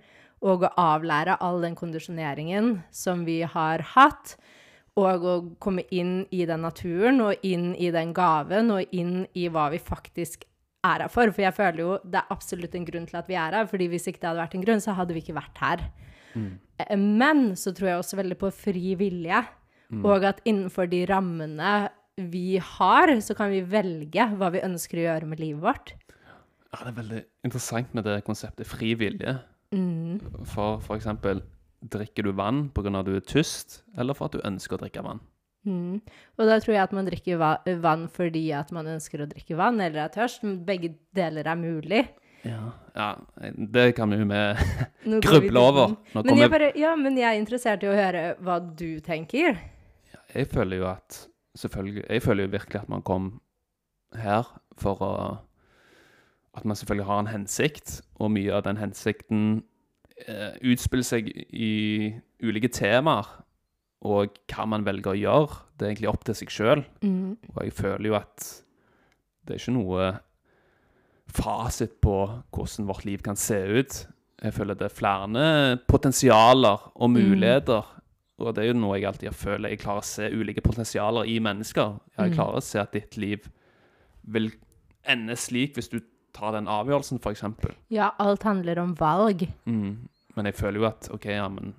og å avlære all den kondisjoneringen som vi har hatt. Og å komme inn i den naturen, og inn i den gaven, og inn i hva vi faktisk er her for. For jeg føler jo det er absolutt en grunn til at vi er her, fordi hvis ikke det hadde vært en grunn, så hadde vi ikke vært her. Eh, Men så tror jeg også veldig på fri vilje, og at innenfor de rammene vi har, så kan vi velge hva vi ønsker å gjøre med livet vårt. Ja, det er veldig interessant med det konseptet fri vilje. Mm. For f.eks. drikker du vann pga. at du er tyst, eller for at du ønsker å drikke vann? Mm. Og da tror jeg at man drikker vann fordi at man ønsker å drikke vann, eller er tørst. men Begge deler er mulig. Ja, ja det kan vi jo med gruble over. Men jeg, bare, ja, men jeg er interessert i å høre hva du tenker. Jeg føler jo at selvfølgelig Jeg føler jo virkelig at man kom her for å At man selvfølgelig har en hensikt, og mye av den hensikten eh, utspiller seg i ulike temaer. Og hva man velger å gjøre, det er egentlig opp til seg sjøl. Mm. Og jeg føler jo at det er ikke noe fasit på hvordan vårt liv kan se ut. Jeg føler det er flere potensialer og muligheter. Og det er jo noe jeg alltid føler. Jeg klarer å se ulike potensialer i mennesker. Jeg Mm. klarer å se at ditt liv vil ende slik hvis du tar den avgjørelsen, f.eks. Ja, alt handler om valg. Mm. Men jeg føler jo at OK, ja, men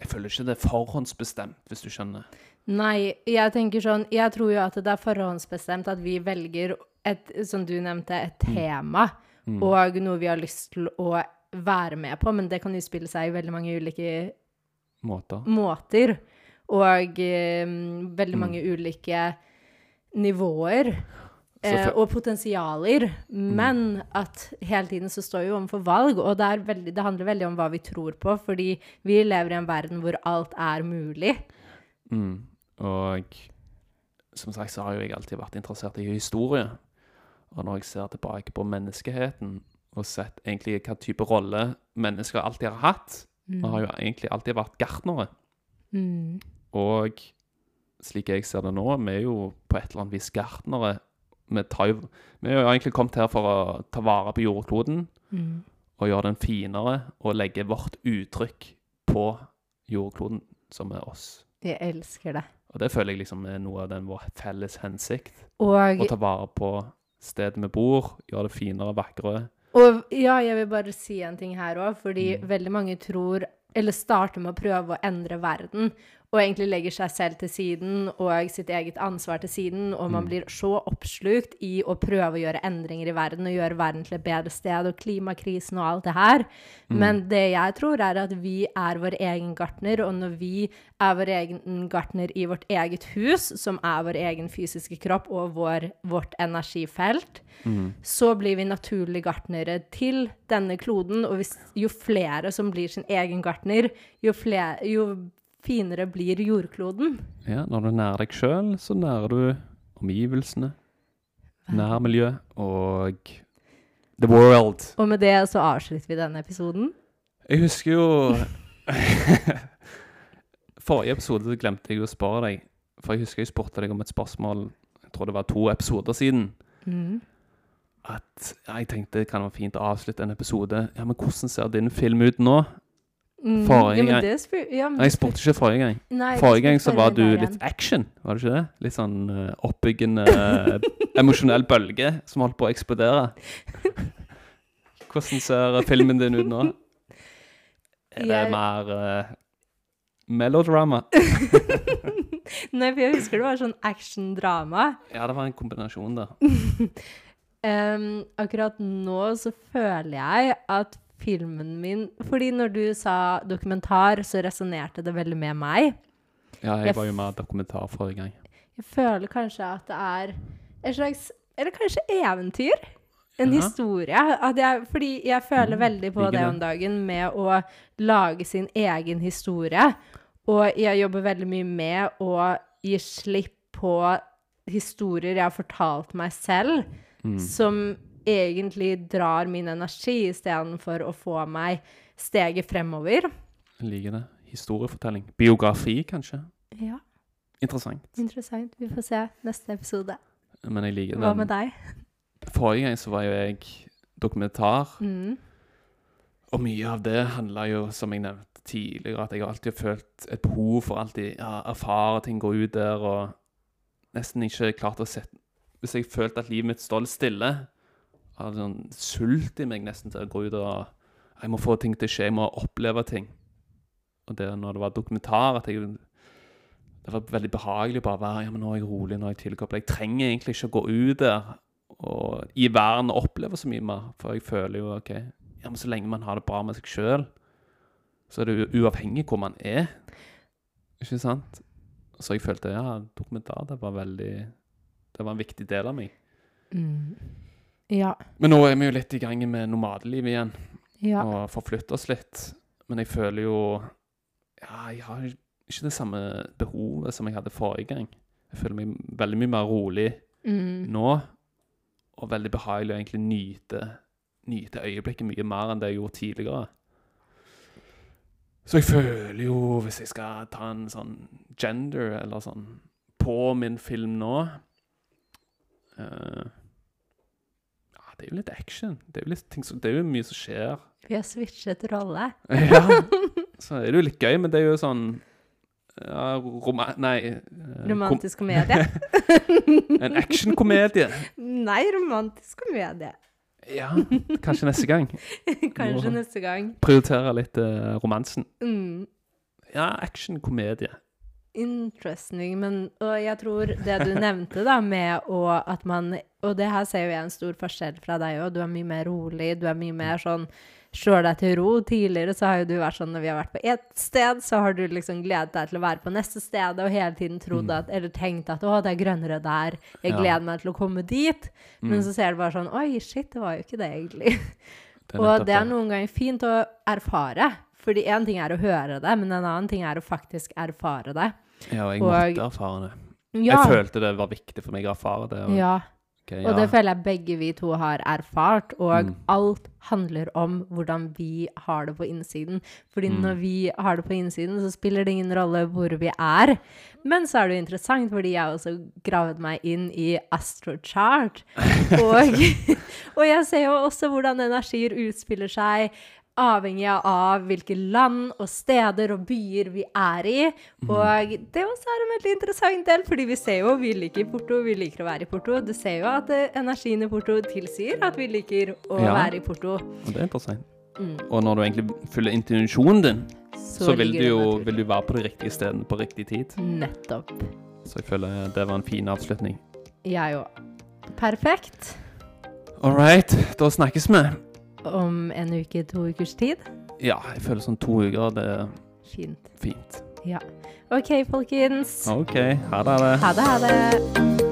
Jeg føler ikke det er forhåndsbestemt, hvis du skjønner. Nei, jeg tenker sånn Jeg tror jo at det er forhåndsbestemt at vi velger et, som du nevnte, et tema Mm. og noe vi har lyst til å være med på, men det kan jo spille seg i veldig mange ulike Måter. måter. Og um, veldig mange ulike nivåer. Eh, og potensialer. Men at hele tiden så står vi overfor valg, og det, veldig, det handler veldig om hva vi tror på. Fordi vi lever i en verden hvor alt er mulig. Mm. Og som sagt så har jo jeg alltid vært interessert i historie. Og når jeg ser tilbake på menneskeheten og sett egentlig hva type rolle mennesker alltid har hatt Vi har jo egentlig alltid vært gartnere. Mm. Og slik jeg ser det nå, vi er jo på et eller annet vis gartnere. Vi, tar jo, vi er jo egentlig kommet her for å ta vare på jordkloden Mm. og gjøre den finere og legge vårt uttrykk på jordkloden, som er oss. Jeg elsker det. Og det føler jeg liksom er noe av den vår felles hensikt. Og, Å ta vare på stedet vi bor, gjøre det finere, vakrere. og ja, jeg vil bare si en ting her òg, fordi Mm. veldig mange tror Eller starter med å prøve å endre verden, og egentlig legger seg selv til siden og sitt eget ansvar til siden, og man Mm. blir så oppslukt i å prøve å gjøre endringer i verden og gjøre verden til et bedre sted, og klimakrisen og alt det her. Mm. Men det jeg tror, er at vi er vår egen gartner, og når vi er vår egen gartner i vårt eget hus, som er vår egen fysiske kropp og vår, vårt energifelt, Mm. så blir vi naturlig gartnere til denne kloden. Og hvis, jo flere som blir sin egen gartner, jo, flere, jo finere blir jordkloden. Ja, når du nærer deg sjøl, så nærer du omgivelsene, nærmiljø og the world. Og med det så avslutter vi denne episoden. Jeg husker jo Forrige episode glemte jeg å spørre deg, for jeg husker jeg spurte deg om et spørsmål Jeg tror det var to episoder siden. Mm. At ja, jeg tenkte det kan være fint å avslutte en episode. Ja, men hvordan ser din film ut nå? Mm, Forrige gang- ja, ja, Nei, jeg spurte ikke forrige gang. Nei, Forrige gang så var du litt action, var det ikke det? Litt sånn uh, oppbyggende, emosjonell bølge som holdt på å eksplodere. Hvordan ser filmen din ut nå? Er det Jeg- mer uh, melodrama? Nei, for jeg husker det var sånn action-drama. Ja, det var en kombinasjon der. um, akkurat nå så føler jeg at filmen min Fordi når du sa dokumentar, så resonnerte det veldig med meg. Ja, Jeg jeg var jo med dokumentar forrige gang. Jeg føler kanskje at det er et slags Eller kanskje eventyr? En Ja. historie. Jeg, fordi jeg føler Mm, veldig på det det. om dagen med å lage sin egen historie. Og jeg jobber veldig mye med å gi slipp på historier jeg har fortalt meg selv, Mm. som egentlig drar min energi istedenfor å få meg steget fremover. Liker det. Historiefortelling. Biografi, kanskje. Ja, Interessant. interessant. Vi får se neste episode. Men jeg liker Hva med deg? Forrige gang så var jo jeg dokumentar. Mm. Og mye av det handla jo, som jeg nevnte tidligere, at jeg har alltid følt et behov for alltid ja, erfare ting, gå ut der og nesten ikke klart å sette Hvis jeg følte at livet mitt står litt stille, hadde sånn sult i meg nesten til å gå ut og Jeg må få ting til å skje, jeg må oppleve ting. Og det når det var dokumentar, at jeg Det var veldig behagelig å bare være Ja, men nå er jeg rolig, nå er jeg tilkoblet. Jeg trenger egentlig ikke å gå ut der og i verden og oppleve så mye mer, for jeg føler jo OK ja, men så lenge man har det bra med seg sjøl, så er det jo uavhengig hvor man er. Ikke sant? Så jeg følte ja, dokumentar det var veldig Det var en viktig del av meg. Mm. Ja. Men nå er vi jo litt i gang med nomadelivet igjen, Ja. og forflytter oss litt. Men jeg føler jo Ja, jeg har ikke det samme behovet som jeg hadde forrige gang. Jeg føler meg veldig mye mer rolig Mm. nå, og veldig behagelig å egentlig nyte, nyte øyeblikket mye mer enn det jeg gjorde tidligere. Så jeg føler jo, hvis jeg skal ta en sånn gender eller sånn på min film nå Ja, det er jo litt action. Det er jo, litt ting som, det er jo mye som skjer. Vi har switchet rolle. Ja, så er det jo litt gøy, men det er jo sånn ja, roma Nei eh, Romantisk komedie. En actionkomedie. Nei, romantisk komedie. Ja, kanskje neste gang. Kanskje Nå- neste gang. Prioritere litt eh, romansen. Mm. Ja, actionkomedie. Interesting. Men og jeg tror det du nevnte, da, med å at man Og det her ser jo jeg en stor forskjell fra deg òg. Du er mye mer rolig. Du er mye mer sånn Slår deg til ro. Tidligere så har jo du vært sånn når vi har vært på ett sted, så har du liksom gledet deg til å være på neste sted og hele tiden trodd Mm. at Eller tenkt at å, det er grønnere der. Jeg Ja. gleder meg til å komme dit. Men Mm, så ser du bare sånn Oi, shit, det var jo ikke det, egentlig. det Og det er noen ganger fint å erfare. Fordi én ting er å høre det, men en annen ting er å faktisk erfare det. Ja, og jeg og- måtte erfare det. Ja, Jeg følte det var viktig for meg å erfare det. Og, ja. ok, Og det føler jeg begge vi to har erfart. Og Mm. alt handler om hvordan vi har det på innsiden. Fordi Mm. når vi har det på innsiden, så spiller det ingen rolle hvor vi er. Men så er det jo interessant, fordi jeg også gravet meg inn i astrochart. Og, og jeg ser jo også hvordan energier utspiller seg. Avhengig av hvilke land og steder og byer vi er i. Mm. Og det også er en veldig interessant del, fordi vi ser jo vi liker Porto, vi liker å være i Porto. Du ser jo at eh, energien i Porto tilsier at vi liker å Ja. være i Porto. Og det er interessant. Mm. Og når du egentlig følger intensjonen din, så, vil, du jo vil du være på de riktige stedene på riktig tid. Nettopp. Så jeg føler det var en fin avslutning. Jeg òg. Perfekt. All right, da snakkes vi. Om en uke, to ukers tid. Ja, jeg føler sånn to uker, det er Fint. fint. Ja. OK, folkens. OK, ha det. Ha det. Ha det.